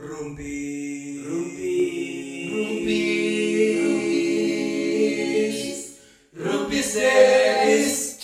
Rumpi. Rumpi. Rumpis. Rumpis Days.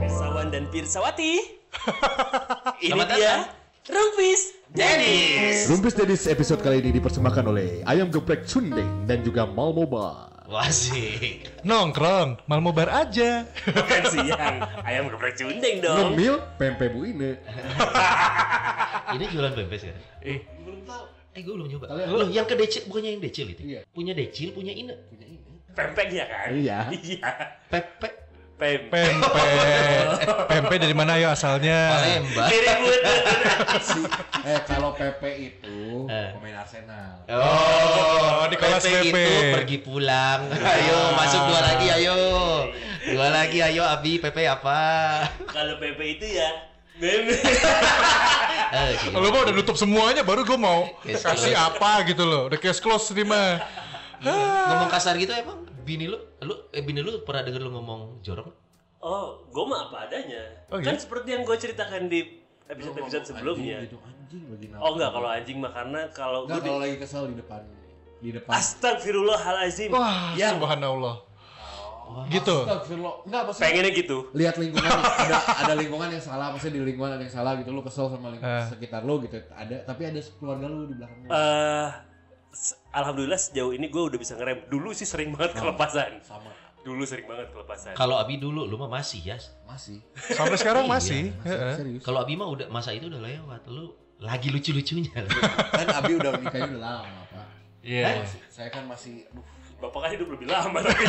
Pirsawan dan Pirsawati. Ini Selamat dia. Rumpis Dennis. Rumpis Dedis episode kali ini dipersembahkan oleh Ayam Geprek Cundeng dan juga Malmoba. Wah sih. Nongkrong, mal mobar aja. Bukan siang. Ayam geprek cundeng dong. Ngemil pempe bu ini. Ini jualan pempek sekarang. Eh, Belum tahu. Eh gue belum nyoba. Kalian- Loh, yang ke decil bukannya yang decil itu? Iya. Punya decil, punya ine. pempeknya kan? Iya. Iya. Pepek. Pempek. Pempe. Pempe dari mana ya asalnya? Palembang. Eh kalau Pepe itu Eh. pemain Arsenal. Oh, di kelas Pepe PP. itu pergi pulang. Ayo masuk dua lagi ayo. Dua lagi ayo Abi Pepe apa? Kalau Pepe itu ya meme. Eh, gini. Lu mah udah nutup semuanya baru gue mau kasih apa gitu loh. Udah case close nih mah. Ngomong kasar gitu emang bini lu, lu eh bini lu pernah denger lu ngomong jorok? Oh, gue mah apa adanya. Oh, kan iya? seperti yang gue ceritakan di episode-episode sebelumnya. Anjing, gitu anjing lagi nafsu. Oh enggak, kalau anjing mah karena kalau gue kalau lagi kesel di depan di depan. Astagfirullahalazim. Wah, Ya. subhanallah. Gitu. Astagfirullah. Enggak maksudnya Pengennya gitu. lihat lingkungan ada ada lingkungan yang salah maksudnya di lingkungan ada yang salah gitu lu kesel sama lingkungan Eh. sekitar lu gitu ada tapi ada keluarga lu di belakang lu Eh, s- alhamdulillah sejauh ini gue udah bisa ngerem. Dulu sih sering banget kelepasan. sama Dulu sering banget kelepasan. Kalau Abi dulu lu mah masih ya. masih Sampai sekarang Iya, masih. masih Heeh. serius Kalau Abi mah udah masa itu udah lewat. Lu lagi lucu-lucunya. kan Abi udah nikahnya udah lama pak Iya. saya kan masih aduh Bapak kan hidup lebih lama tapi.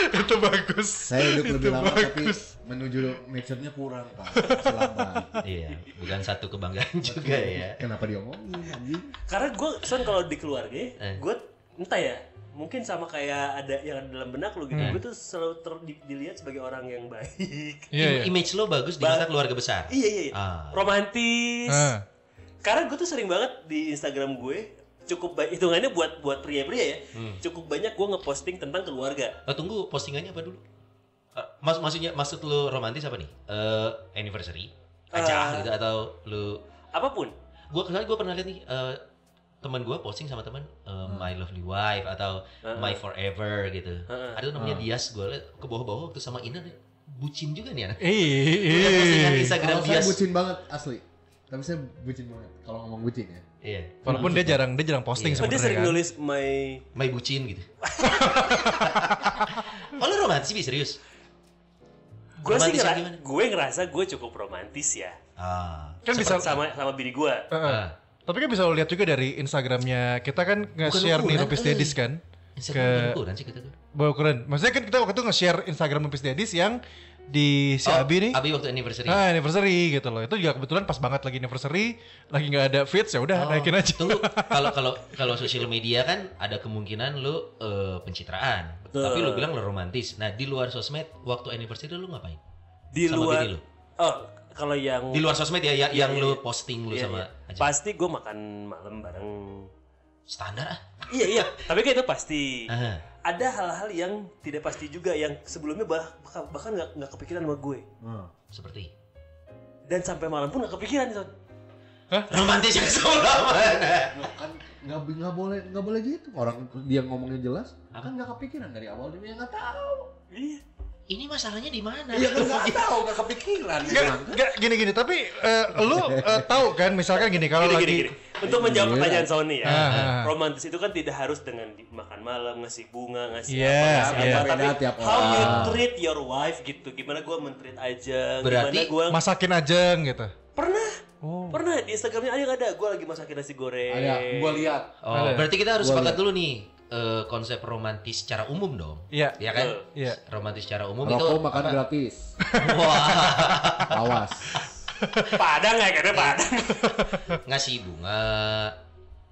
Itu bagus. saya hidup lebih Itu lama tapi menuju mature-nya kurang pak lambat. iya, bukan satu kebanggaan juga ya. kenapa diomongin Karena gue son kalau di keluarga, Eh. gue entah ya, mungkin sama kayak ada yang ada dalam benak lu gitu. Hmm. Gue tuh selalu ter- di- dilihat sebagai orang yang baik. Iya, iya. Image lo bagus di Ba- mata keluarga besar. iya iya. iya. Ah. Romantis. Ah. Karena gue tuh sering banget di Instagram gue cukup baik hitungannya buat buat pria-pria ya. Hmm. Cukup banyak gue ngeposting tentang keluarga. Oh, tunggu postingannya apa dulu? Eh, Mas maksudnya maksud lu romantis apa nih? Eh anniversary aja Eh. gitu atau lu Apa pun. gua kemarin gua pernah lihat nih eh teman gua posting sama teman eh, my lovely wife atau Heeh. my forever gitu. Heeh. Ada tuh namanya Dias gua liat ke bawah-bawah waktu sama Ina nih. bucin juga nih anak. Iya. Postingan Instagram Dias. bucin banget asli tapi saya bucin banget kalau ngomong bucin ya Iya. Walaupun dia jarang dia jarang posting Iya. Oh, dia sebenarnya sering kan. nulis my My bucin gitu. oh lu romantis Bi, serius? gue sih ngera- gimana? gue ngerasa gue cukup romantis ya Ah. Kan bisa sama sama bini gue Heeh. Ah. Tapi kan bisa lo lihat juga dari Instagramnya kita kan nge-share nih ukuran, Rupis. Dedis kan. Instagram Ke- bukan ukuran sih gua. Bawa keren. Maksudnya kan kita waktu itu nge-share Instagram Rupis Dedis yang di si Oh, Abi nih. Abi waktu anniversary. Ah, anniversary gitu loh. Itu juga kebetulan pas banget lagi anniversary, lagi nggak ada feeds ya udah Oh, naikin aja. Tunggu, kalau kalau kalau sosial media kan ada kemungkinan lu eh, pencitraan. Betul. Tapi lu bilang lu romantis. Nah, di luar sosmed waktu anniversary lu ngapain? di Sama luar lu? oh kalau yang Di luar sosmed ya yang, Iya, yang iya, lu iya. posting lu Iya, sama iya. aja. pasti gue makan malam bareng Standar ah. iya iya tapi kan itu pasti Aha. Ada hal-hal yang tidak pasti juga yang sebelumnya bah- bah- bahkan nggak nggak kepikiran sama gue. Hmm. Seperti? Dan sampai malam pun nggak kepikiran itu romantis yang sebelah kan nggak nggak boleh nggak boleh gitu. Orang dia ngomongnya jelas kan nggak kepikiran dari awal. Dia nggak tahu. Iya Ini masalahnya di mana? iya kan nggak tahu nggak kepikiran. Nggak, nggak, gini gini. Tapi eh, lu eh, tahu kan misalkan gini kalau gini, lagi gini, gini. untuk menjawab Iya. pertanyaan Sony ya. Ah, ah, romantis itu kan tidak harus dengan makan malam ngasih bunga ngasih Iya, apa ngasih iya. apa. Tapi tiap how you treat your wife gitu. Gimana gue mentreat aja Berarti gimana gue masakin ajeng gitu. pernah. Oh. pernah di Instagramnya ada nggak ada. Gue lagi masakin nasi goreng. Ada gua lihat. Oh, berarti kita harus sepakat dulu nih eh, konsep romantis secara umum dong. Iya. Ya kan? Iya. Romantis secara umum rokok itu makan apa? gratis Wah, awas padang ya karena padang ngasih bunga,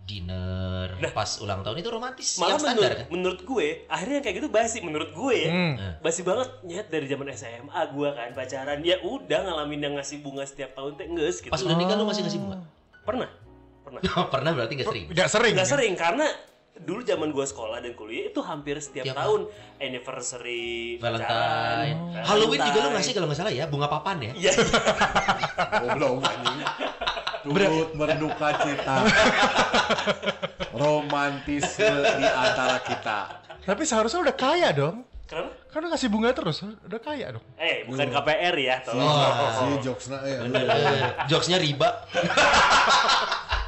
dinner, pas ulang tahun itu romantis malah yang standar menurut, kan? menurut gue akhirnya yang kayak gitu basi menurut gue ya Hmm. Eh. basi banget nyet dari zaman SMA gue kan pacaran ya udah ngalamin yang ngasih bunga setiap tahun teh gitu Pas udah nikah lu masih ngasih bunga? pernah pernah Pernah berarti gak sering? Nggak sering. nggak kan? sering karena dulu zaman gua sekolah dan kuliah itu hampir setiap Tiap tahun anniversary, Valentine. pacaran, Halloween juga lu Valentine. ngasih kalau nggak salah ya, bunga papan ya. Iya. Goblok anjing. Turut berduka cita. Romantisme di antara kita. Tapi seharusnya udah kaya dong. Kenapa? Kan lu ngasih bunga terus, udah kaya dong. Eh, bukan KPR ya, tolong. Wah. Si jokesna ya. Jokesnya riba.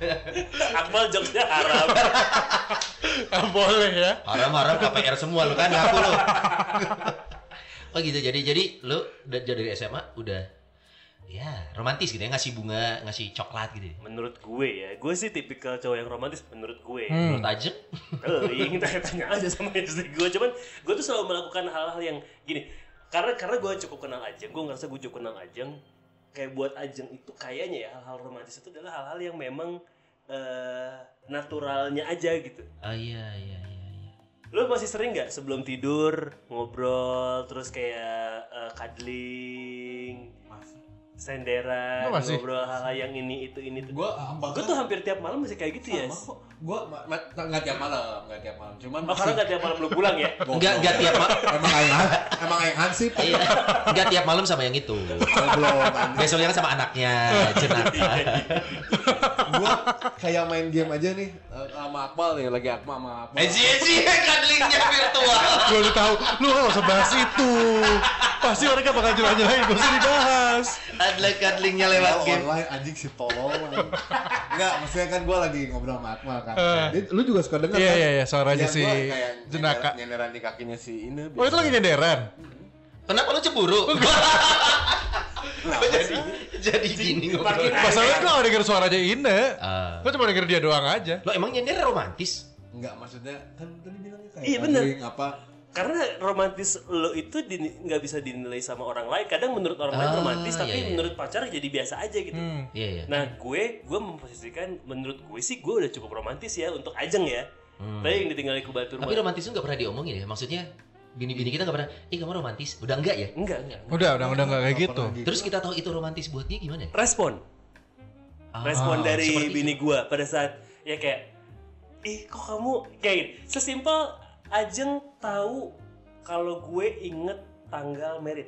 Akmal jokesnya haram. Boleh ya. Haram-haram KPR semua lu kan ngaku lu. oh gitu. Jadi jadi lu udah dari SMA udah ya romantis gitu ya ngasih bunga, ngasih coklat gitu. ya. Menurut gue ya, gue sih tipikal cowok yang romantis menurut gue. Hmm. Menurut Ajeng Eh, ingin tanya-tanya aja sama istri gue. Cuman gue tuh selalu melakukan hal-hal yang gini. Karena karena gue cukup kenal Ajeng, gue ngerasa gue cukup kenal Ajeng. Kayak buat Ajeng itu kayaknya ya hal-hal romantis itu adalah hal-hal yang memang eh, naturalnya aja gitu. Oh iya iya iya. iya. Lo masih sering nggak sebelum tidur ngobrol terus kayak eh, cuddling, senderan, ngobrol hal-hal yang ini itu ini tuh. Gua Gue tuh hampir tiap malam masih kayak gitu ya. Sama kok. Gua nggak tiap malam, nggak tiap malam. Cuman Oh, karena nggak tiap malam lo pulang ya? Enggak enggak tiap ma emang aing emang aing hansip. iya. Enggak tiap malam sama yang itu. Goblok anjing. Besoknya kan sama anaknya, Jenaka. Gua kayak main game aja nih eh, sama Akmal nih, lagi Akmal sama Akmal. Eh sih sih cuddlingnya virtual. Gue udah tahu, lu gak usah bahas itu. Pasti mereka bakal jelas-jelasin, gak usah dibahas. Adalah cuddlingnya lewat Kalau game. online anjing si tolol anjing. Enggak, maksudnya kan gua lagi ngobrol sama Akmal kan. Eh. Dia- lu juga suka denger Iya, kan? iya, iya, suaranya si Jenaka. nyender- Nyenderan di kakinya si ini. Oh itu lagi nyenderan? Kenapa lu cemburu? Nah, jadi jadi gini ngobrol. Masalahnya gue gak denger suaranya Ine. Ah. Gue cuma denger dia doang aja. Lo emang nyender romantis? Enggak, maksudnya kan tadi bilangnya kayak Iya, bener. apa Karena romantis lo itu di- nggak bisa dinilai sama orang lain. Kadang menurut orang lain Ah, romantis, tapi iya, iya. menurut pacar jadi biasa aja gitu. Hmm. Iya iya. Nah gue, gue memposisikan menurut gue sih gue udah cukup romantis ya untuk Ajeng ya. Tapi yang ditinggali ke batu Tapi romantis itu nggak pernah diomongin ya? Maksudnya bini-bini kita nggak pernah, ih kamu romantis? Udah enggak ya? Enggak, enggak. Udah, udah, udah gak kayak gitu. pernah Terus kita tahu itu romantis buat dia gimana? Respon, Ah, respon dari seperti bini itu. gue pada saat ya kayak, ih kok kamu kayak gini. Sesimpel Ajeng tahu kalau gue inget tanggal merit.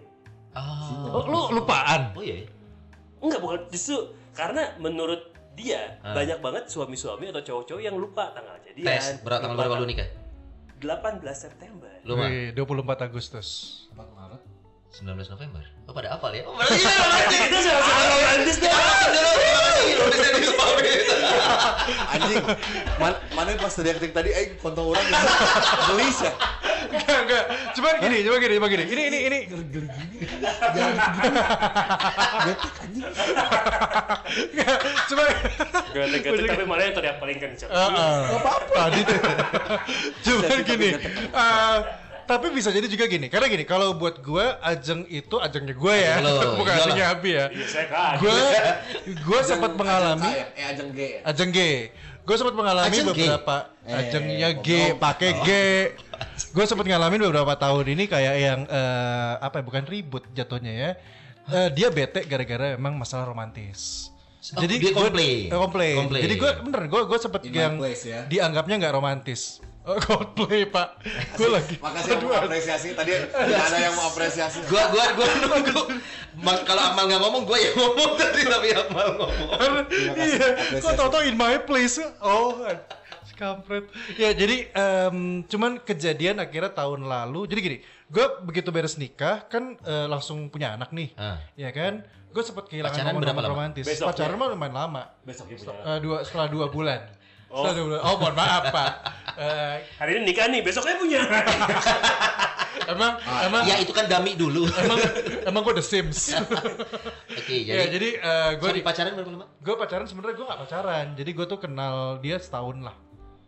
Ah. Oh, lu lupaan? Oh iya. ya? Enggak, bukan justru karena menurut dia Ah. banyak banget suami-suami atau cowok-cowok yang lupa tanggal jadian. Tes, berapa tanggal berapa lu nikah? 18 September. Lu mah? Wih, 24 Agustus. 4 Maret. 19 November. Oh pada apal ya? Oh iya romantis deh. Anjing. Man, mana pas tadi akting tadi eh kontong orang gitu. Gelis ya. Enggak, enggak. Cuma gini, cuma gini, cuma gini. Ini, ini, ini. Geli-geli gini. Jangan. Getek anjing. Enggak, cuma. Tapi mana yang teriak paling kencang. Heeh. Tadi tuh. Cuman gini. eh, tapi bisa jadi juga gini. Karena gini, kalau buat gue Ajeng itu Ajengnya gue ya, bukan iyalah. Ajengnya Abi ya. Iya. Gue gue sempat mengalami Ajeng ya? Eh Ajeng G ya. Ajeng G. Gue sempat mengalami Ajeng G? beberapa Eh, Ajengnya G, goblok. pakai G. Gue sempat ngalamin beberapa tahun ini kayak yang eh, apa ya, bukan ribut jatuhnya ya. Eh, dia bete gara-gara emang masalah romantis. Oh, dia gua- komplain. eh, komplain. Komplain. Jadi gue bener, gue gue sempet In my yang place ya. dianggapnya nggak romantis. Oh, Coldplay pak, gue lagi. Makasih yang mau apresiasi. Tadi ada yang mau apresiasi. Gua gua gua nunggu. Kalau Amal nggak ngomong, gua yang ngomong tadi tapi Amal ngomong. Iya, kok Apresiasi. tau-tau in my place? Oh, kampret. Ya jadi em, cuman kejadian akhirnya tahun lalu. Jadi gini, gue begitu beres nikah kan eh, langsung punya anak nih, Ah. ya kan? Gue sempet kehilangan Pacaran momen berapa lama? romantis. Besok, Pacaran ya? mah lumayan lama. Besok ibu. Eh, dua setelah dua bulan. Oh. Dua bulan. Oh, mohon maaf pak. Eh, Hari ini nikah nih, besoknya punya. emang emang Ya itu kan dami dulu. emang emang gue The Sims. Oke, ya jadi jadi eh, gue Sorry, pacaran berapa lama? gue pacaran sebenarnya gue gak pacaran jadi gue tuh kenal dia setahun lah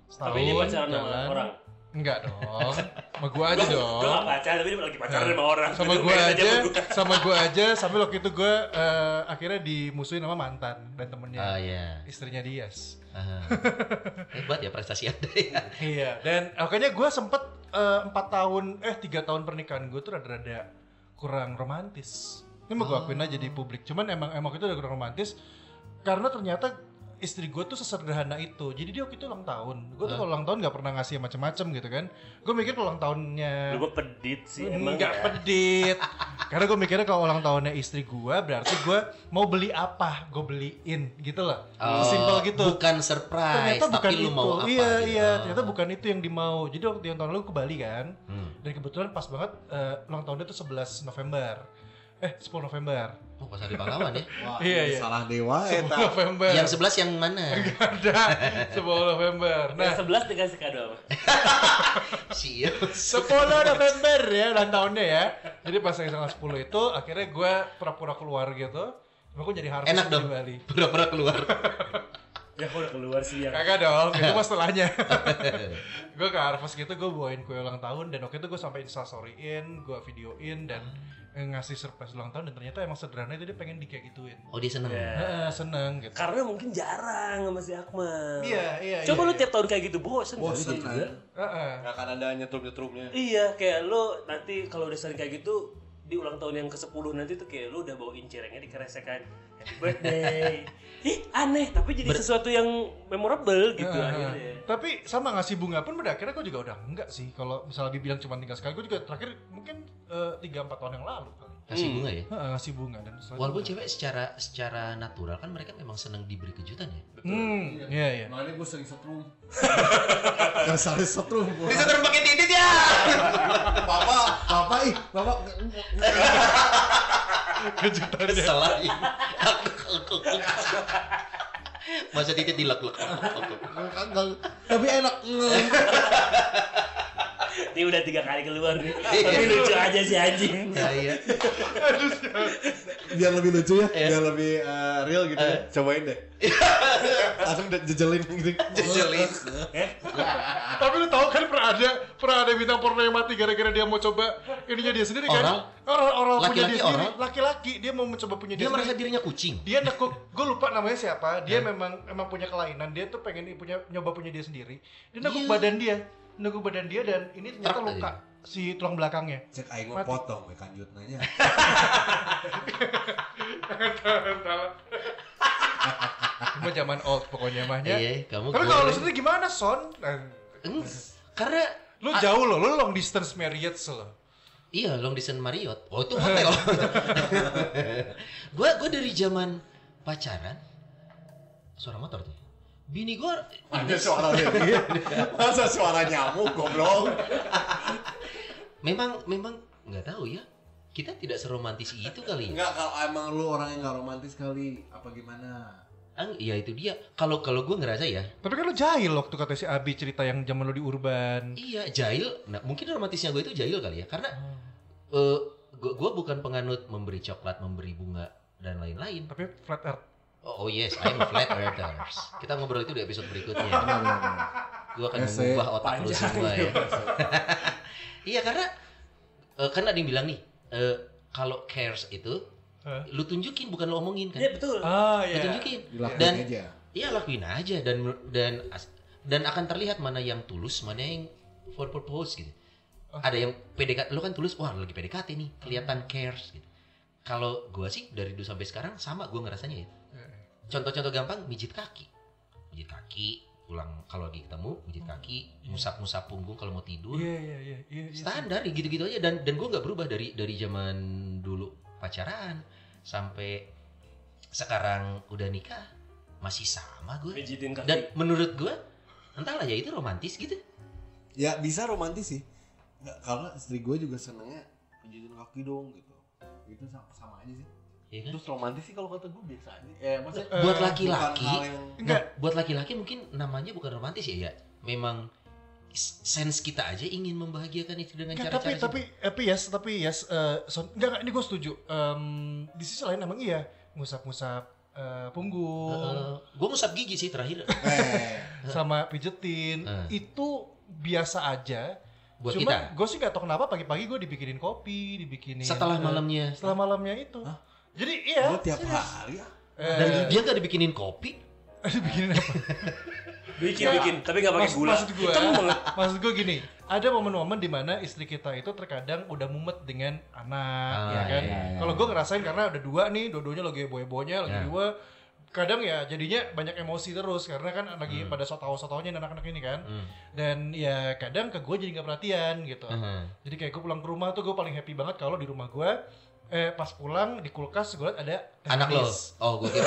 setahun Tapi ini pacaran sama orang. Enggak dong sama gue aja dong Gue gak pacaran, tapi lagi pacaran sama orang. sama beda aja sama gua. aja sampai waktu itu gue eh, akhirnya dimusuhin sama mantan dan temennya Ah ya. istrinya Dias Ah. Hebat ya prestasi Anda ya. iya dan makanya gue sempet eh, empat tahun eh tiga tahun pernikahan gue tuh rada-rada kurang romantis ini mau gue akuin aja di publik cuman emang emang itu udah kurang romantis karena ternyata istri gue tuh sesederhana itu. Jadi dia waktu itu ulang tahun. Gue tuh kalau ulang tahun nggak pernah ngasih macam-macam gitu kan. Gue mikir kalau ulang tahunnya Lu mah pedit sih emang Enggak ya. pedit. Karena gue mikirnya kalau ulang tahunnya istri gue berarti gue mau beli apa, gue beliin gitu loh. Oh, Simpel gitu. Bukan surprise, ternyata bukan tapi lu itu. mau apa? iya, gitu. iya. Ternyata bukan itu yang dimau. Jadi waktu yang tahun lalu ke Bali kan. Hmm. Dan kebetulan pas banget eh, ulang tahunnya tuh 11 November. Eh, 10 November. Oh, pas hari pahlawan ya. Wah, Iya, iya. salah dewa 10 eta. November. yang sebelas yang mana? ada 10 November. Nah, Yang sebelas dikasih kado apa? Siap. 10 November ya ulang tahunnya ya. Jadi pas yang tanggal 10 itu akhirnya gue pura-pura keluar gitu. Cuma gue jadi harus Enak di dong. Bali. Pura-pura keluar. Ya kok udah keluar sih ya. Kagak dong, itu pas setelahnya. gue ke Harvest gitu, gue bawain kue ulang tahun dan waktu itu gue sampai instastoryin, gue videoin dan ngasih surprise ulang tahun dan ternyata emang sederhana itu dia pengen di kayak gituin. Oh, dia seneng. Ya. Heeh, seneng gitu. Karena mungkin jarang sama si Akmal. Iya, iya, Coba iya, lu iya. tiap tahun kayak gitu bosen Bosen juga. Heeh. Gak akan ada nyetrum-nyetrumnya. Iya, kayak lu nanti kalau udah sering kayak gitu di ulang tahun yang ke-10 nanti tuh kayak lu udah bawain cirengnya dikeresekan happy birthday. Ih, aneh, tapi jadi sesuatu yang memorable gitu Heeh. akhirnya. Tapi sama ngasih bunga pun pada akhirnya gue juga udah enggak sih. Kalau misalnya dibilang cuma tinggal sekali, gue juga terakhir mungkin eh, tiga empat tahun yang lalu Kasih Hmm. bunga ya. Heeh, ngasih bunga dan Walaupun cewek secara secara natural kan mereka memang senang diberi kejutan ya. Hmm, iya iya. Makanya gue sering setrum. Gak salah setrum. Bisa terbang pakai titit ya. Bapak, bapak ih, bapak. Kejutannya. Selain Masa titit dilek-lek. Tapi enak. Ini udah tiga kali keluar nih. Iya. Tapi lucu aja sih anjing. Ya, iya. Biar lebih lucu ya, Iya. biar lebih eh, real gitu ya. Cobain deh. Langsung udah jejelin gitu. Jejelin. Tapi lu tahu kan pernah ada pernah ada bintang porno yang mati gara-gara dia mau coba ininya dia sendiri kan? Oral? Oral, oral punya Laki-laki dia sendiri. oral? Laki-laki dia mau mencoba punya dia, Dia merasa sendiri. dirinya kucing. Dia nekuk, gue lupa namanya siapa. Dia memang emang punya kelainan. Dia tuh pengen punya nyoba punya dia sendiri. Dia nekuk Iya. badan dia, nekuk badan dia dan ini ternyata Truk luka si tulang belakangnya. Cek aing mah potong we kanjut nanya. Cuma zaman old pokoknya mahnya. Iya, kamu Tapi kalau lu sendiri gimana Son? Eng, Karena lu jauh loh, lu long distance marriage loh. Iya, long distance Marriott. Oh, itu hotel. gua gua dari zaman pacaran suara motor tuh. Bini gua Ada suara dia. Masa suara nyamuk goblok. memang memang nggak tahu ya. Kita tidak seromantis itu kali. Enggak kalau emang lu orang yang gak romantis kali apa gimana? Ang, iya itu dia. Kalau kalau gua ngerasa ya, Tapi kan lu jahil waktu kata si Abi cerita yang zaman lu di urban. iya jahil. Nah, mungkin romantisnya gue itu jahil kali ya. Karena Hmm. eh gua, gua bukan penganut memberi coklat, memberi bunga dan lain-lain. Tapi flat earth. Oh, oh yes, I'm a flat earthers. Kita ngobrol itu di episode berikutnya. Benar benar. benar. Gua akan Ese. mengubah otak lu semua ya. iya karena eh, kan ada yang bilang nih, eh, kalau cares itu Hah? lu tunjukin bukan lu omongin kan. Iya betul. Ah Lu iya. tunjukin. Dilakuin Dan aja. iya lakuin aja dan dan dan akan terlihat mana yang tulus, mana yang for purpose gitu. Oh. Ada yang PDKT, lu kan tulus, wah lagi PDKT nih, kelihatan cares gitu. Kalau gua sih dari dulu sampai sekarang sama gua ngerasanya ya. Contoh-contoh gampang, mijit kaki. Mijit kaki, pulang kalau lagi ketemu, mijit kaki, musap-musap punggung kalau mau tidur. Iya iya iya iya. iya. Standar ya gitu-gitu aja dan dan gua nggak berubah dari dari zaman dulu pacaran sampai sekarang udah nikah masih sama gue. Pijitin kaki. Dan menurut gua entahlah ya itu romantis gitu. Ya bisa romantis sih. Nggak, karena istri gue juga senengnya pijitin kaki dong gitu. Itu sama, sama aja sih. Ya kan? Terus romantis sih kalau kata gue biasa aja. Eh maksudnya Eh, buat bukan laki-laki, yang Enggak. nah, buat laki-laki mungkin namanya bukan romantis ya ya. Memang sense kita aja ingin membahagiakan itu dengan Enggak, cara-cara tapi tapi tapi yes tapi yes eh, son, enggak, enggak, ini gue setuju. Em, di sisi lain emang iya ngusap-ngusap eh, punggung gue ngusap gigi sih terakhir eh sama pijetin Eh. itu biasa aja. buat Cuma kita. gue sih nggak tahu kenapa pagi-pagi gue dibikinin kopi, dibikinin Setelah eh, malamnya setelah malamnya itu. Hah? Jadi iya. gue tiap hari ya. eh, dan dia nggak dibikinin kopi. dibikinin apa? Bikin Nggak, bikin, tapi nggak pakai Maksud- gula. Maksud gue, maksud gue gini, ada momen-momen di mana istri kita itu terkadang udah mumet dengan anak, Ah, ya kan? iya, iya. Kalau gue ngerasain karena ada dua nih, dua-duanya lagi boy-boynya, lagi Ya. dua, kadang ya jadinya banyak emosi terus karena kan lagi pada sotawa-sotawanya anak-anak ini kan Hmm. dan ya kadang ke gue jadi nggak perhatian gitu Aha. jadi kayak gue pulang ke rumah tuh gue paling happy banget kalau di rumah gue eh pas pulang di kulkas gue liat ada teh Anak lo. manis. Oh, gue kira.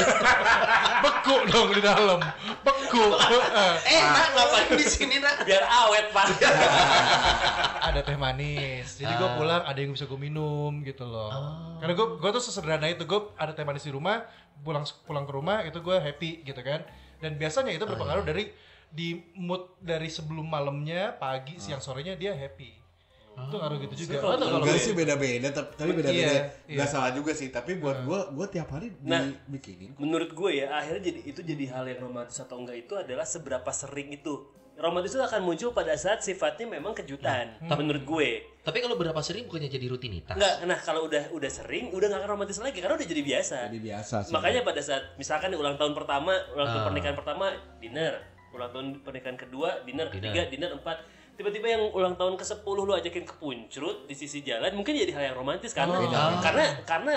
beku dong di dalam beku Eh, nak ngapain di sini, nak? Biar awet, Pak. ada teh manis jadi gue Ah. pulang ada yang bisa gue minum gitu loh Oh. karena gue gue tuh sesederhana itu gue ada teh manis di rumah pulang pulang ke rumah itu gue happy gitu kan dan biasanya itu berpengaruh dari di mood dari sebelum malamnya pagi siang sorenya dia happy itu ngaruh gitu juga Kalau- kalau Enggak gue- sih beda-beda, tapi tapi beda-beda. Iya, Enggak iya. salah juga sih, tapi buat gua gua tiap hari Nah. dibikinin. Menurut gue ya, akhirnya jadi itu jadi hal yang romantis atau enggak itu adalah seberapa sering itu. Romantis itu akan muncul pada saat sifatnya memang kejutan. Menurut gue. Tapi kalau berapa sering bukannya jadi rutinitas? Enggak, nah kalau udah udah sering, udah nggak akan romantis lagi karena udah jadi biasa. Jadi biasa sih. Makanya pada saat misalkan ulang tahun pertama, ulang tahun Ah. pernikahan pertama dinner, ulang tahun pernikahan kedua dinner, Dinner. ketiga dinner, empat. Tiba-tiba yang ulang tahun ke-10 lu ajakin ke puncrut di sisi jalan, mungkin jadi hal yang romantis karena Oh. Beda. karena karena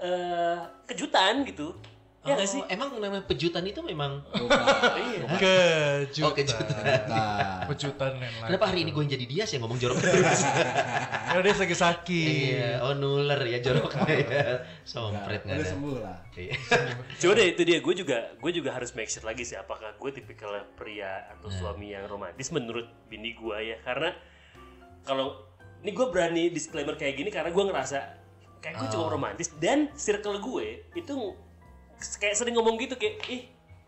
eh, kejutan gitu. Ya Oh, sih? Emang namanya pejutan itu memang Iya. kejutan Oh, kejutan. Nah, yang lain Kenapa hari ini gue yang jadi dia sih yang ngomong jorok terus? karena dia lagi sakit iya, oh nuler ya joroknya ya. Sompret nggak udah ada. sembuh lah. Iya. Coba deh itu dia, gue juga gue juga harus make sure lagi sih apakah gue tipikal pria atau Nah. suami yang romantis menurut bini gue ya karena kalau ini gue berani disclaimer kayak gini karena gue ngerasa kayak gue cukup Oh. romantis dan circle gue itu kayak sering ngomong gitu kayak ih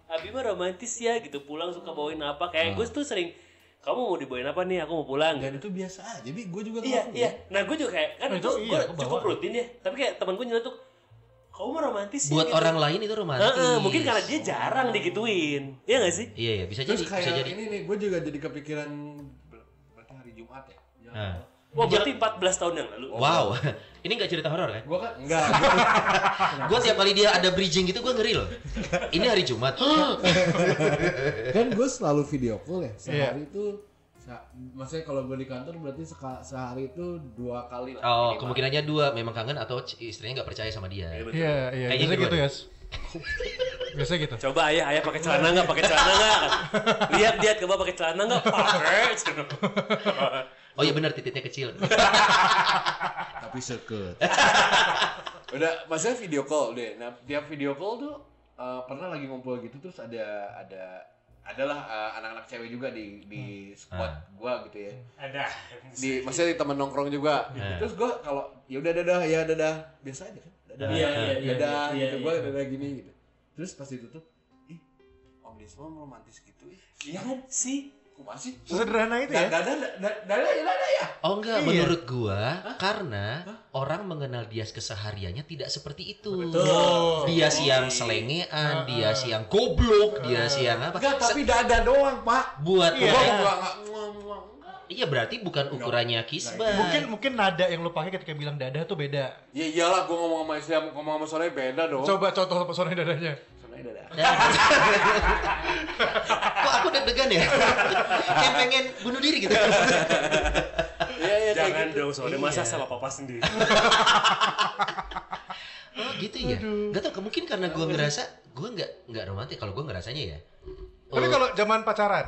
Abi mah romantis ya gitu pulang suka bawain apa kayak gue tuh sering kamu mau dibawain apa nih aku mau pulang Dan itu biasa aja, Bi. Gua juga Iya, iya. Nah, gue juga kayak kan Oh, itu iya, gue aku cukup bawa. rutin ya. Tapi kayak teman gue nyeletuk, kamu mah romantis ya. Buat gitu." orang lain itu romantis. Heeh, mungkin karena dia jarang digituin. Iya gak sih? Iya ya bisa jadi, Terus bisa kayak jadi. ini nih, gue juga jadi kepikiran ber- berarti hari Jumat ya. Nah. Wah, berarti 14 tahun yang lalu. Wow, ini nggak cerita horor kan? Gue kan enggak. Gue tiap kali dia ada bridging gitu gue ngeri loh. Ini hari Jumat. kan gue selalu video call ya. Iya. Sehari itu sa- maksudnya kalau gue di kantor berarti seka- sehari itu dua kali lah. Oh, minimal. kemungkinannya dua, memang kangen atau istrinya nggak percaya sama dia. Iya, iya iya Kayaknya biasanya gitu gitu ya biasanya gitu Coba ayah, ayah pakai celana nggak? Pakai celana nggak? Lihat, lihat, coba pakai celana nggak? Pakai. Oh iya benar titiknya kecil. Tapi seket. Udah, maksudnya video call deh. Nah, tiap video call tuh eh, pernah lagi ngumpul gitu terus ada ada adalah eh, anak-anak cewek juga di di squad gua gitu ya. Ada. Di maksudnya di temen nongkrong juga. Hmm. Terus gua kalau ya udah dadah ya dadah biasa aja kan. Dadah. Iya, iya, iya, dadah iya, gitu gua iya. dadah gini gitu. Terus pas ditutup, ih, Om Desmond romantis gitu ih. Iya kan sih? Masih? sederhana itu ya Dadah, dadah, dadah, ya dadah ya. Oh enggak, Iya. menurut gua karena orang mengenal dia kesehariannya tidak seperti itu. Betul. Dia Oh, siang iya. selengean, dia siang goblok, dia siang apa? Enggak, Se- tapi dada doang, Pak. buat Iya. Gua orang- enggak. Iya berarti bukan ukurannya kisbah. mungkin mungkin nada yang lu pakai ketika bilang dadah tuh beda Ya iyalah gua ngomong sama istri ngomong sama sore beda dong. coba contoh apa suara dadanya Dadah. Kok aku deg-degan ya? Kayak pengen bunuh diri gitu. Iya, iya kayak Jangan gitu. dong, soalnya masa Iya. sama papa sendiri. Oh gitu ya? Gak tau, mungkin karena gue ngerasa gue nggak nggak romantis. Kalau gue ngerasanya ya. tapi eh, kalau zaman pacaran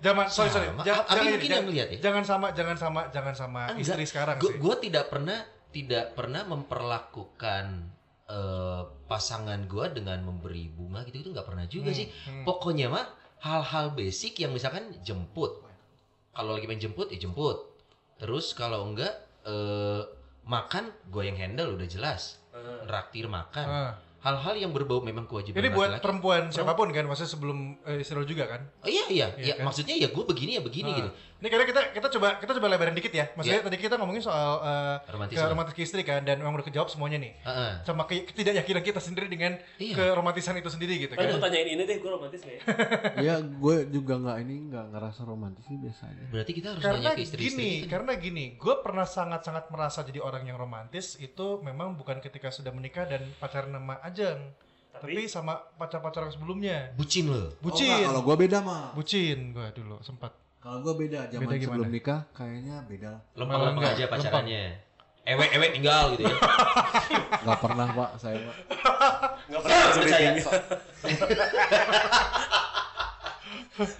zaman sorry sorry Sama. jangan, Abi jangan, mungkin jangan, yang melihat ya? jangan sama jangan sama jangan sama Enggak. istri sekarang Gu- sih Gue tidak pernah tidak pernah memperlakukan eh, pasangan gue dengan memberi bunga gitu itu nggak pernah juga Hmm, sih. hmm. Pokoknya mah hal-hal basic yang misalkan jemput. Kalau lagi pengen jemput ya jemput. Terus kalau enggak eh, makan gue yang handle udah jelas. Traktir makan. Ah. Hal-hal yang berbau memang kewajiban ini buat laki-laki. perempuan siapa pun kan maksudnya sebelum eh, istri lu juga kan Oh iya iya, Iya ya, kan? maksudnya ya gue begini ya begini Ah. gitu. Ini karena kita kita coba kita coba lebarin dikit ya. Maksudnya tadi kita ngomongin soal eh, Romantisme. ke romantis ke istri kan dan memang udah kejawab semuanya nih. Heeh. Sama ke, ketidakyakinan kita sendiri dengan Iya. keromantisan itu sendiri gitu Kan kan. gue tanyain ini deh, gue romantis gak ya? Iya, gue juga nggak ini nggak ngerasa romantis sih biasa aja. Berarti kita harus Karena nanya ke istri-istri gini, nih. karena gini, gue pernah sangat-sangat merasa jadi orang yang romantis itu memang bukan ketika sudah menikah dan pacaran sama Ajeng, tapi, Tapi sama pacar-pacar yang sebelumnya. bucin loh. Bucin, Oh, kalau gue beda mah. bucin gue dulu sempat. Kalau gue beda, zaman Beda sebelum nikah kayaknya beda. Lempeng-lempeng enggak, aja pacarannya. ewe-ewe tinggal gitu ya. Nggak pernah pak, saya pak. Nggak pernah Percaya.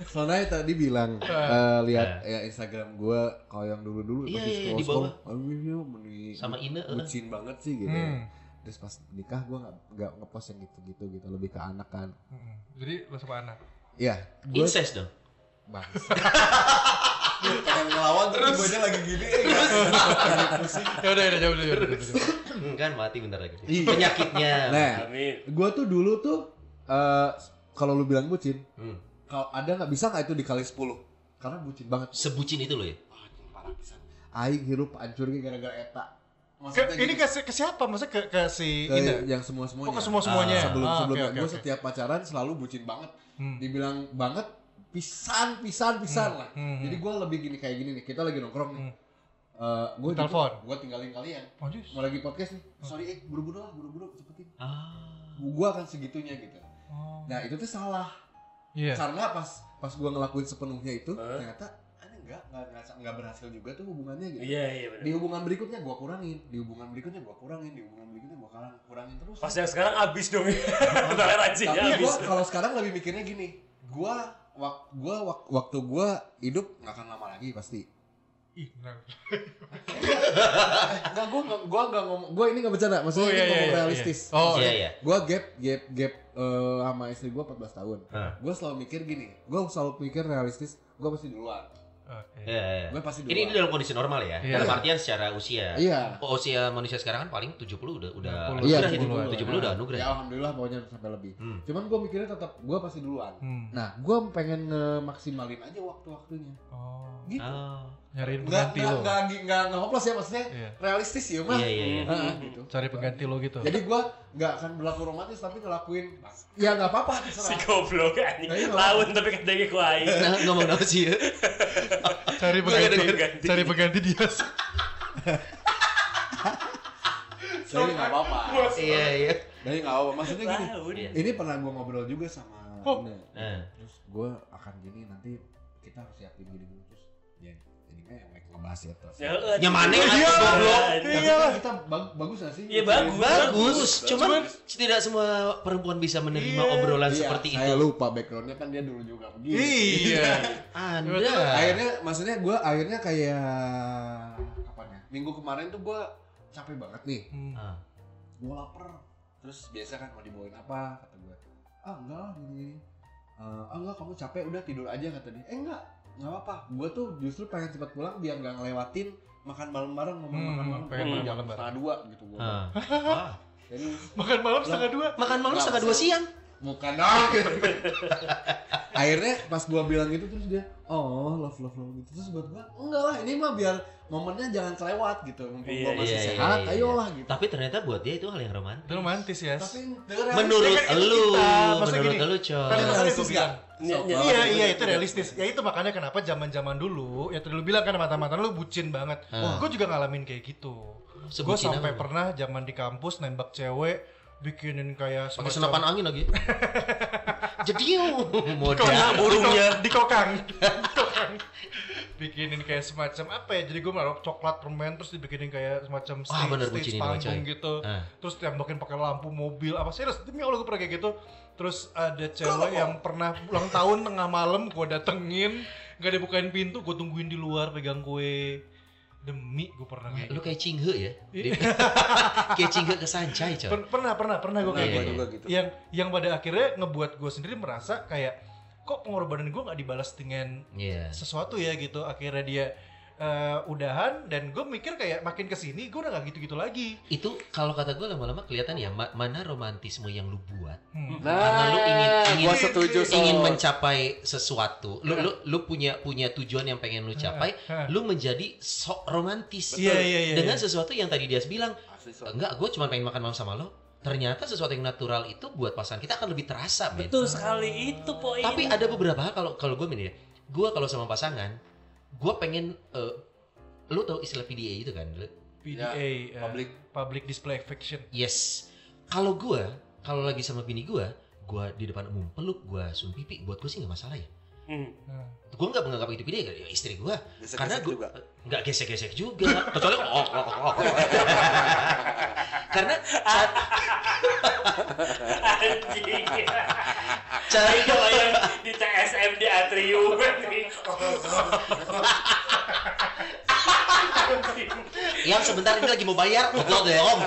Soalnya tadi bilang eh, lihat ya Instagram gue kalau yang dulu-dulu Iya, masih iya, iya, iya, meni- Sama Ine, eh. bucin banget sih gitu. Hmm. Terus pas nikah gue nggak nggak ngepost yang gitu-gitu gitu, lebih ke anak kan. Hmm. Jadi lo sama anak. Iya, gue Incest dong. bang. Pengen ngelawan terus gue lagi gini, eh, pusing. Ya udah, ya udah, jauh, jauh, jauh, jauh. Kan mati bentar lagi. Iya. Penyakitnya. Nah, Amin. gue tuh dulu tuh eh, kalau lu bilang bucin, Hmm. kalau ada nggak bisa nggak itu dikali 10 karena bucin banget. Sebucin itu loh ya. Parah pisan. Aing hirup hancurnya gara-gara eta. Ke, Maksudnya ini gini, ke, ke siapa? Maksudnya ke, ke si ke Ine? yang semua semuanya. Oh, ke semua-semuanya. sebelum Ah, sebelumnya oke, oke, gue setiap pacaran selalu bucin banget. Hmm. Dibilang banget pisan pisan pisan lah. hmm, Jadi gue lebih gini kayak gini nih. Kita lagi nongkrong nih. Hmm. gue Telepon. Gue tinggalin kalian. Oh. Mau lagi podcast nih. Sorry, eh buru-buru lah, buru-buru cepetin. Ah. Gue akan segitunya gitu. Oh. Nah itu tuh salah. Iya. Karena pas pas gue ngelakuin sepenuhnya itu, Hah? ternyata enggak, enggak, enggak, enggak berhasil juga tuh hubungannya gitu. Iya, iya benar. Di hubungan berikutnya gue kurangin, di hubungan berikutnya gue kurangin, di hubungan berikutnya gue kurang, kurangin terus. Pas yang sekarang abis dong. Toleransinya Tapi gue kalau sekarang lebih mikirnya gini, gue wak, gua, wak- waktu gue hidup nggak akan lama lagi pasti. Ih, benar. Enggak, gue nggak, gue nggak ngomong, gue ini nggak bercanda, maksudnya Oh, ini iya, iya, ngomong iya, realistis. iya. Oh, Iya iya. Gue gap, gap, gap eh, sama istri gue 14 tahun. Hah. Gue selalu mikir gini, gue selalu mikir realistis, gue pasti duluan. Oke. Iya, iya. Gue pasti duluan. Ini, ini dalam kondisi normal ya. Iya. Dalam artian secara usia. Iya. Oh, usia manusia sekarang kan paling 70 udah udah 60. Iya, anugerah itu. 70-an. 70 udah anugerah. Ya alhamdulillah pokoknya sampai lebih. Hmm. Cuman gue mikirnya tetap gue pasti duluan. Hmm. Nah, gue pengen ngemaksimalin aja waktu-waktunya. Oh. Gitu. Oh. Nyariin Nggak, pengganti nggak, lo. nggak, nggak, nggak hopeless ya maksudnya Iya. realistis ya mah. Iya iya iya. Heeh, gitu. Cari pengganti lo gitu. Jadi gue nggak akan berlaku romantis tapi ngelakuin ya nggak apa-apa Si goblok anjing. Nah, iya, Lawan tapi katanya ku aing. Nah, ngomong apa sih ya? Cari Gua nggak pengganti. Cari pengganti dia. Jadi nggak apa-apa. Iya iya. Jadi nggak apa-apa. Maksudnya gini. Ini pernah gue ngobrol juga sama Oh. Nah. Terus gue akan gini nanti kita harus siapin gini dulu ini yang ngebahas ya terus. Ya, mana iya, iya, goblok? Iya. kan kita bag- bagus gak sih? Iya, bagus. Bagus, cuman tidak semua perempuan bisa menerima Iya. obrolan Iya, seperti saya itu. lupa backgroundnya kan dia dulu juga begini. Iya. Anda. akhirnya maksudnya gue akhirnya kayak kapan ya? Minggu kemarin tuh gue capek banget nih. Hmm. Ah. Gue lapar. Terus biasa kan mau dibawain apa? Kata gue. Ah enggak lah gini. Eh, ah enggak kamu capek udah tidur aja kata dia. Eh enggak nggak apa-apa. Gue tuh justru pengen cepat pulang biar nggak ngelewatin makan malam bareng ngomong Hmm, makan malam pengen Jam makan malam bareng. setengah dua gitu gue. Ah. Wah. Jadi Makan malam setengah dua. Makan malam setengah dua siang. Bukan dong akhirnya pas gua bilang gitu terus dia oh love love love gitu terus buat gua enggak lah ini mah biar momennya jangan kelewat gitu mumpung Iya, gua masih iya, sehat iya, iya. ayolah gitu Tapi ternyata buat dia itu hal yang romantis. Itu romantis ya. tapi Menurut kan itu lu, menurut gini, lu, Kan Coy. itu tadi realistis gua bilang. Iya, iya. Iya iya itu realistis. Ya itu makanya kenapa zaman-zaman dulu ya tadi lu bilang kan mata-mata lu bucin banget. Ah. Gue juga ngalamin kayak gitu. Gue sampai pernah zaman di kampus nembak cewek bikinin kayak Pakai semacam- senapan angin lagi. Jadi modal burungnya. di kokang, bikinin kayak semacam apa ya? Jadi gue naruh coklat permen terus dibikinin kayak semacam Ah, stage, bener, stage bucin ini, panggung gitu. Ah. Terus tembakin pakai lampu mobil apa serius demi Allah gue pernah kayak gitu. Terus ada cewek yang pernah ulang tahun tengah malam gue datengin nggak dibukain pintu gue tungguin di luar pegang kue demi gue pernah kayak Lu gitu. kayak cinghe ya? kayak cinghe ke sancai, coy. Per- pernah pernah pernah gue kayak Iya, gua gitu gitu yang yang pada akhirnya ngebuat gue sendiri merasa kayak kok pengorbanan gue nggak dibalas dengan Iya. sesuatu ya gitu akhirnya dia eh, udahan dan gue mikir kayak makin ke sini gue udah nggak gitu-gitu lagi Itu kalau kata gue lama-lama kelihatan ya ma- mana romantisme yang lu buat. Hmm. Karena lu ingin ingin gua setuju ingin mencapai sesuatu. Lu lu lu punya punya tujuan yang pengen lu capai, Hah. lu menjadi sok romantis. Iya iya iya. Dengan iya. sesuatu yang tadi dia bilang, enggak, gue cuma pengen makan malam sama lo. Ternyata sesuatu yang natural itu buat pasangan kita akan lebih terasa, men. Betul sekali itu poin. Tapi ada beberapa hal kalau kalau gue ini ya, gue kalau sama pasangan, gue pengen, eh, lu tau istilah PDA itu kan? Lu- PDA eh, public. public display affection Yes. Kalau gue, kalau lagi sama bini gue, gue di depan umum peluk, gue sun pipi, buat gue sih nggak masalah ya. Hmm. gue nggak menganggap itu pede ya istri gue karena gue nggak gesek-gesek juga. Kecuali oh, oh, oh, oh. karena ca- Anjing. cara kebayang di TSM di Atrium. Yang sebentar ini lagi mau bayar betul deh om.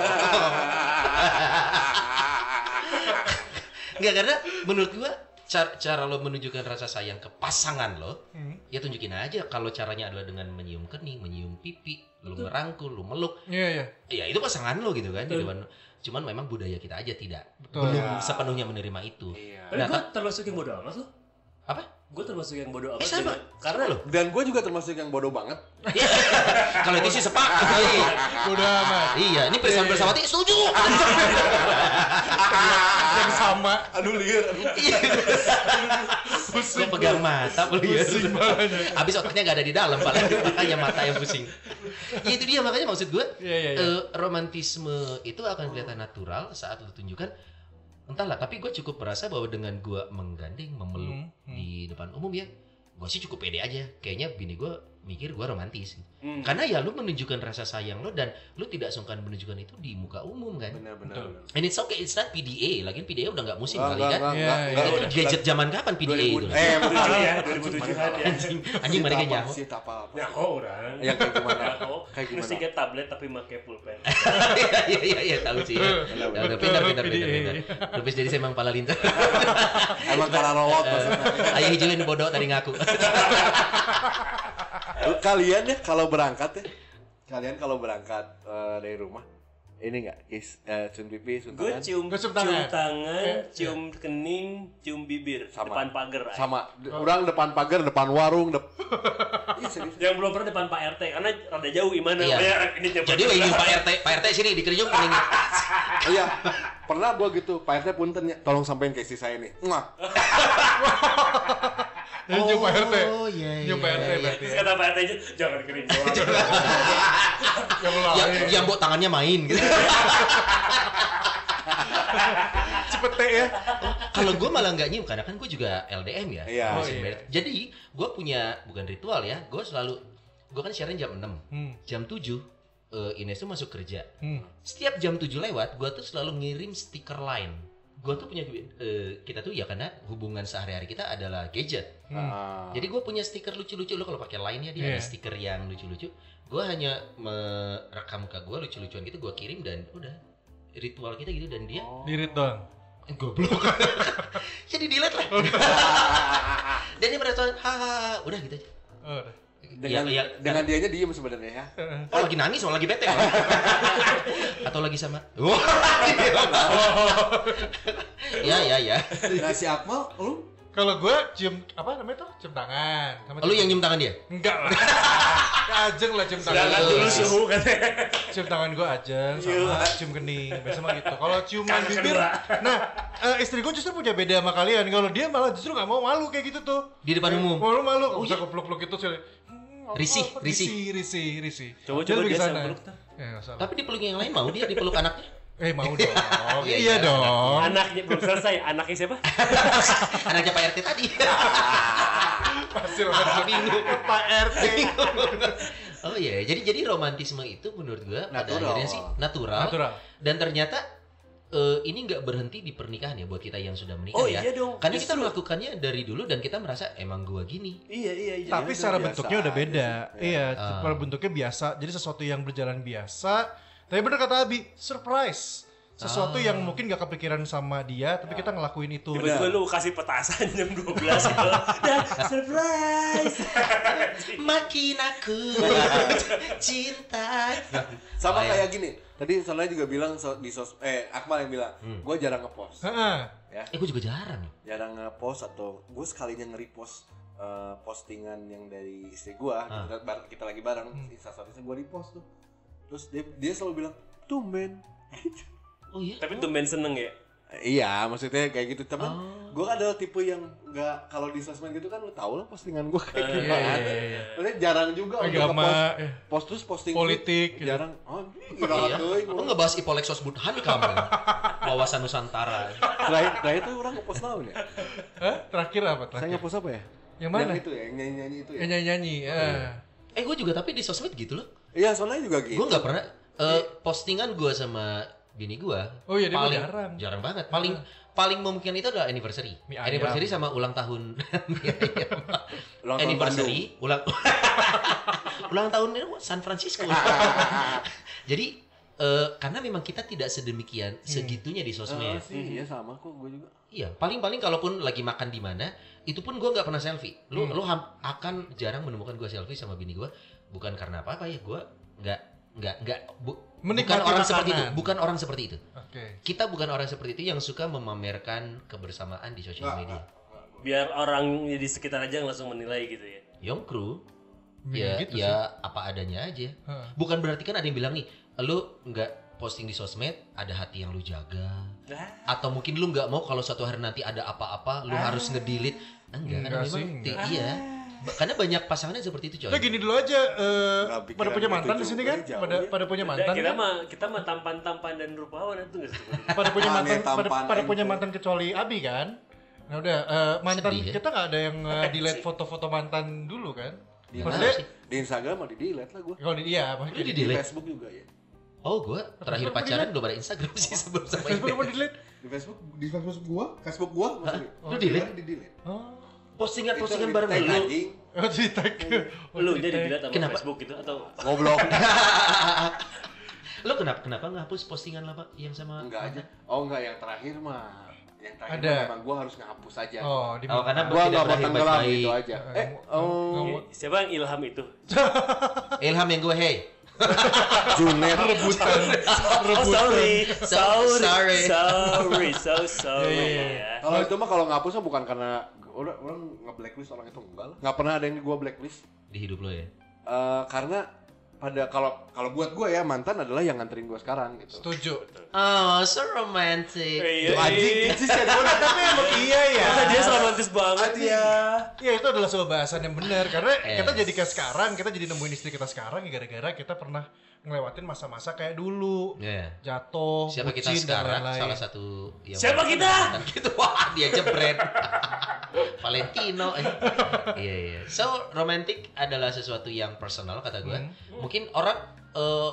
Nggak karena menurut gue cara, cara lo menunjukkan rasa sayang ke pasangan lo Hmm. ya tunjukin aja kalau caranya adalah dengan menyium kening menyium pipi lo ngerangkul lo meluk Iya, iya. ya itu pasangan lo gitu kan di Betul. depan cuman memang budaya kita aja tidak Betul. belum Ya. sepenuhnya menerima itu Iya. Nah, gue termasuk yang bodoh amat loh. Apa Gue termasuk yang bodoh amat. eh sama karena lo Dan gue juga termasuk yang bodoh banget. kalau itu sih sepakat Udah amat. iya ini persamaan bersawati setuju Yang sama. Aduh liar. Lo pegang mata. Pusing banget. Abis otaknya gak ada di dalam, malah makanya mata yang pusing. Ya itu dia makanya maksud gue, Iya, iya, iya. eh, romantisme itu akan kelihatan natural saat lo tunjukkan. Entahlah, tapi gue cukup merasa bahwa dengan gue menggandeng, memeluk Hmm, hmm. di depan umum ya, gue sih cukup pede aja. Kayaknya bini gue mikir gue romantis. Hmm. Karena ya lu menunjukkan rasa sayang lo dan lu tidak sungkan menunjukkan itu di muka umum kan. Benar benar. And it's okay, it's not PDA. Lagian PDA udah nggak musim Enggak, kali enggak, kan. enggak, enggak, iya. Itu gadget zaman kapan PDA 2000 itu? Eh, Tujuh bener. ya, 2007-an ya. Anjing, anjing mereka Sih, nyaho. Ya kok orang. Yang kayak gimana? Ya. Kayak gimana? Kayak tablet tapi pakai pulpen. Iya iya iya tahu sih. Ya. Benar, Udah, pintar pintar pintar pintar. Rupis jadi semang pala lintar. Emang karena robot maksudnya. Ayah hijauin bodoh tadi ngaku. Kalian ya kalau berangkat ya, kalian kalau berangkat eh, dari rumah, ini nggak kis, eh, cium pipi, cium Gue tangan? cium, cium cium tangan. tangan, Eh, cium kening, cium bibir Sama. depan pagar. sama D- orang depan pagar depan warung dep Iya. Yang belum pernah depan Pak RT karena rada jauh gimana. Iya. Makanya ini. Jadi wah Pak RT, Pak RT sini di kerjung kening. iya pernah gua gitu Pak RT punten ya tolong sampein ke istri saya nih Jadi nyium Pak RT. Oh iya iya. Nyium Pak RT iya. berarti. Ya. kata Pak RT aja, jangan kering doang. Yang lain. Yang yang mbok tangannya main gitu. Cepet ya. Kalau gue malah nggak nyium karena kan gue juga LDM ya. Iya. Oh, iya. Jadi gue punya bukan ritual ya. Gue selalu gue kan siaran jam 6 Hmm. jam 7 eh, Ines tuh masuk kerja. Hmm. Setiap jam 7 lewat, gue tuh selalu ngirim stiker line. Gue tuh punya eh, kita tuh ya karena hubungan sehari-hari kita adalah gadget. Hmm. Ah. Jadi gue punya stiker lucu-lucu lo kalau pakai line ya dia ada Iya. stiker yang lucu-lucu. Gue hanya merekam muka gue lucu-lucuan gitu gue kirim dan udah ritual kita gitu dan dia Oh. Dirit doang. goblok. Jadi delete lah. dan dia merasa hahaha udah gitu aja. Oh, udah. Dengan Ya, ya, dengan dianya diem sebenarnya ya Oh lagi nangis, oh lagi bete. Atau lagi sama. Wah. ya ya ya. nah si Akmal lu Kalau gue cium apa namanya tuh? Cium tangan. Sama Oh, lu cium- yang nyium tangan dia? Enggak lah. Ajeng lah cium tangan. Jangan dulu suhu katanya. Cium tangan gue ajeng sama cium kening. Biasa mah gitu. Kalau ciuman bibir, nah eh, istri gue justru punya beda sama kalian. Kalau dia malah justru nggak mau malu kayak gitu tuh. Di depan umum. Malu malu. Oh, Bisa iya? peluk-peluk gitu sih. Risih, risih. risih, risih, risih. Coba-coba lebih dia sana. peluk tuh. Ya, salah. Tapi dipeluk yang lain mau dia dipeluk anaknya. Eh mau dong. Iya, iya, iya, dong. Anaknya belum selesai. Anaknya siapa? Anaknya Pak RT tadi. Pasti lah. Bingung. Pak RT. Oh iya, jadi jadi romantisme itu menurut gua pada Natural. akhirnya sih natural, Natural. dan ternyata eh, ini nggak berhenti di pernikahan ya buat kita yang sudah menikah Oh ya. iya dong. Karena kita Justru. melakukannya dari dulu dan kita merasa emang gua gini. Iya iya iya. Tapi udah secara bentuknya udah aja beda. sih. Iya, Ah. secara bentuknya biasa. Jadi sesuatu yang berjalan biasa. Tapi bener kata Abi, surprise. Sesuatu Ah. yang mungkin gak kepikiran sama dia, tapi kita ngelakuin itu. Tiba-tiba lu kasih petasan jam 12 gitu. Dan surprise. Makin aku cinta. sama Oh, iya. kayak gini tadi soalnya juga bilang so- di sos eh Akmal yang bilang Hmm. gue jarang ngepost Heeh. Eh gua juga jarang. jarang ngepost atau gue sekalinya nge-repost eh, postingan yang dari istri gue Ah. kita, bar- kita lagi bareng Hmm. Insta stories-nya gue repost tuh terus dia, dia selalu bilang tumben Oh iya. Tapi tumben seneng ya. Iya maksudnya kayak gitu teman Oh. gue adalah tipe yang nggak kalau di sosmed gitu kan lu tau lah postingan gue kayak Iya, gimana iya, iya, iya. Maksudnya jarang juga untuk Agama, nge-post eh, post terus posting politik. gitu. jarang oh gila Iya. tuh Aku ngebahas Ipolexos Budhan kamu. Wawasan Nusantara. terakhir terakhir tuh orang ngepost naon ya Hah? Terakhir apa? saya Terakhir. ngepost apa ya Yang mana? Yang itu ya, yang nyanyi-nyanyi itu ya. Yang nyanyi-nyanyi. eh. Eh gue juga tapi di sosmed gitu loh. Iya, soalnya juga gitu. Gue nggak pernah eh, postingan gue sama bini gue. Oh iya, dia paling jarang. jarang banget. Paling paling memungkinkan itu adalah anniversary. Mie ayam. Anniversary sama ulang tahun. Ulang tahun anniversary, ulang ulang tahun San Francisco. Jadi eh, karena memang kita tidak sedemikian segitunya di sosmed. sih, iya sama kok gue juga. Iya, paling-paling kalaupun lagi makan di mana, itu pun gue nggak pernah selfie. Lu Hmm. lu ham- akan jarang menemukan gue selfie sama bini gue, bukan karena apa-apa ya, gue nggak nggak nggak bu- bukan orang seperti itu, bukan orang seperti itu. Oke. Kita bukan orang seperti itu yang suka memamerkan kebersamaan di sosial media. Biar orang di sekitar aja langsung menilai gitu ya. Young crew, ya gitu ya apa adanya aja. Heeh. Bukan berarti kan ada yang bilang nih, lu nggak posting di sosmed, ada hati yang lu jaga. Ah. atau mungkin lu nggak mau kalau suatu hari nanti ada apa-apa lu harus nge-delete enggak, Enggak kan sih, enggak. iya Ba- karena banyak pasangan yang seperti itu coy Udah gini dulu aja, eh, pikiran pada punya gitu mantan di sini kan? jauh Pada ya. pada punya mantan kita kan? mah kita mah tampan-tampan dan rupawan itu enggak? Pada punya mantan, pada, pada punya mantan kecuali Abi kan? Nah udah, eh, mantan Sedih ya. kita nggak ada yang eh, delete foto-foto mantan dulu kan? Di, Mana Maksudnya, sih? di Instagram mau di delete lah gue. kalau di iya, di di Di Facebook juga ya. oh gua terakhir Facebook pacaran belum ada Instagram sih sebelum sama Facebook ini mau delete? Di Facebook, di Facebook gua, Facebook gua maksudnya. lu delete Di delete. Oh, postingan postingan Itu bareng lu anjing. oh di tag. Lu di jadi dilihat sama Kenapa? Facebook gitu atau Goblok. lu kenapa kenapa ngapus postingan lah pak yang sama Enggak aja. Oh enggak yang terakhir mah. Yang terakhir Ada. mah memang gua harus ngehapus aja. Oh, di Oh, karena Gua tidak enggak mau tenggelam gitu aja. Eh, Eh, nggak oh, siapa yang ilham itu? ilham yang gue hey Junet rebutan. Oh sorry, sorry, sorry. sorry, so sorry Iya, iya, ya. Kalau itu mah kalau ngapus mah bukan karena orang orang nge-blacklist orang itu enggak lah. Enggak pernah ada yang gua blacklist. di hidup lo ya Eh, karena pada kalau kalau buat gua ya mantan adalah yang nganterin gua sekarang gitu. Setuju. oh so romantic Iya, anjing, iya. sih Tapi emang iya ya. Masa dia romantis banget Iya. Iya itu adalah sebuah bahasan yang benar karena kita jadi kayak sekarang kita jadi nemuin istri kita sekarang ya gara-gara kita pernah ngelewatin masa-masa kayak dulu ya jatuh, siapa kita bucin, dan sekarang lain-lain. salah satu yang Siapa kita? Dan gitu wah dia jebret Valentino eh. iya iya so romantic adalah sesuatu yang personal kata gue Hmm. mungkin orang eh,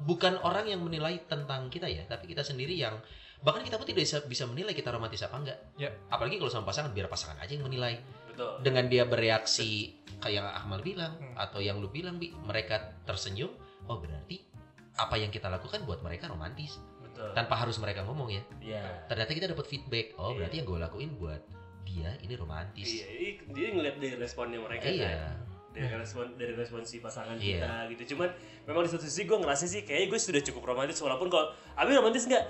bukan orang yang menilai tentang kita ya tapi kita sendiri yang bahkan kita pun tidak bisa bisa menilai kita romantis apa enggak Ya. apalagi kalau sama pasangan biar pasangan aja yang menilai Betul. dengan dia bereaksi kayak yang Akmal bilang Hmm. atau yang lu bilang bi mereka tersenyum oh berarti apa yang kita lakukan buat mereka romantis Betul. tanpa harus mereka ngomong ya Iya. ternyata kita dapat feedback oh Iya. berarti yang gue lakuin buat dia ini romantis Iya, i- dia ngeliat dari responnya mereka Iya. kan. Dari respon dari respon si pasangan Iya. kita gitu. Cuman memang di satu sisi gue ngerasa sih kayaknya gue sudah cukup romantis walaupun kalau Abi romantis nggak?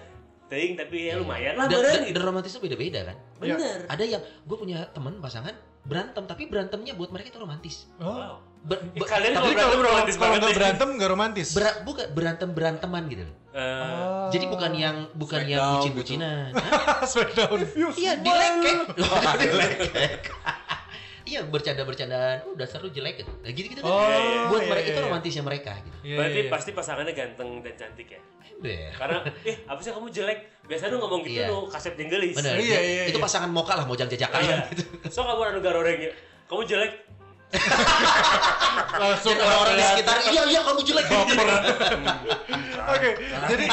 Ting, tapi ya lumayan lah dan, badan dan, gitu. dan romantis itu beda-beda kan Bener. ada yang gue punya teman pasangan berantem tapi berantemnya buat mereka itu romantis Oh. Wow. Ber- Eh, ber- Kalian Tapi kalau berantem kalau romantis kalau banget nggak berantem nggak romantis. bera- bukan berantem beranteman gitu loh. Oh. jadi bukan yang bukan yang Smackdown bucin-bucinan Smackdown. iya dilekek dilekek iya bercanda-bercandaan oh dasar lu jelek gitu nah, gitu gitu kan Oh, buat iya, mereka iya, itu iya. romantisnya mereka gitu Iya, berarti iya, iya. pasti pasangannya ganteng dan cantik ya. Ember. Karena eh apa sih kamu jelek? Biasanya lu ngomong gitu Iya. lu kasep jenggelis. bener Iya, dia- iya, itu iya. pasangan moka lah mau jajakan Iya. gitu So kamu ada negara orang ya. Kamu jelek. langsung orang-orang di sekitar iya iya kamu jelek. Oke, jadi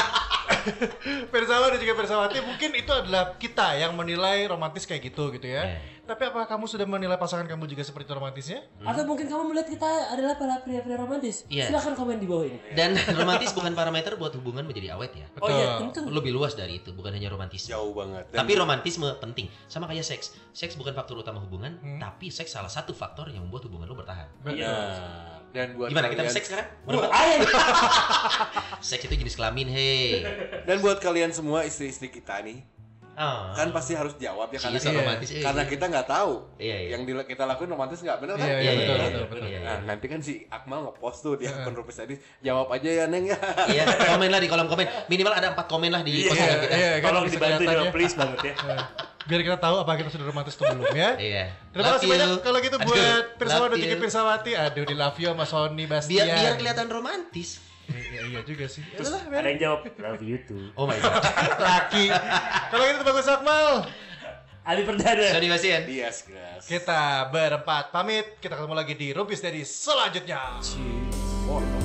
Persawa dan juga Persawati mungkin itu adalah kita yang menilai romantis kayak gitu gitu ya. Iya. Tapi apakah kamu sudah menilai pasangan kamu juga seperti romantisnya? Atau mungkin kamu melihat kita adalah para pria-pria romantis. Iya. Silahkan komen di bawah ini. dan romantis bukan parameter buat hubungan menjadi awet ya Oh iya, Betul. tentu. lebih luas dari itu bukan hanya romantis Jauh banget. Dan tapi romantisme penting sama kayak seks seks bukan faktor utama hubungan Hmm. tapi seks salah satu faktor yang membuat hubungan lo bertahan Iya. Dan buat gimana kita seks sekarang? Wah, ayo. seks itu jenis kelamin hei dan buat kalian semua istri-istri kita nih oh. kan pasti harus jawab ya karena Iya, Iya. romantis karena iya. kita nggak tahu Iya, iya. yang kita lakuin romantis nggak bener kan? Iya, iya, Iya, betul, betul, betul. iya, Nah, nanti kan si Akmal ngepost tuh dia akun Rupis tadi jawab aja ya Neng ya. Iya, komen lah di kolom komen. Minimal ada empat komen lah di Iya, postingan kita. iya, kan Tolong bisa dibantu ya, ya. please banget ya. Biar kita tahu apa kita sudah romantis atau belum ya. Iya. Terima kasih banyak kalau gitu buat Persawa love dan juga you. Persawati. Aduh, di love you sama Sony Bastian. Biar biar kelihatan romantis. Iya iya juga sih. Terus Yalah, ada yang jawab love you too. Oh my god. Laki. Kalau gitu bagus Akmal. Ali Perdana. Sony Basian. Dias Gras. Kita berempat pamit. Kita ketemu lagi di Rumpis dari selanjutnya. Cheers. Oh,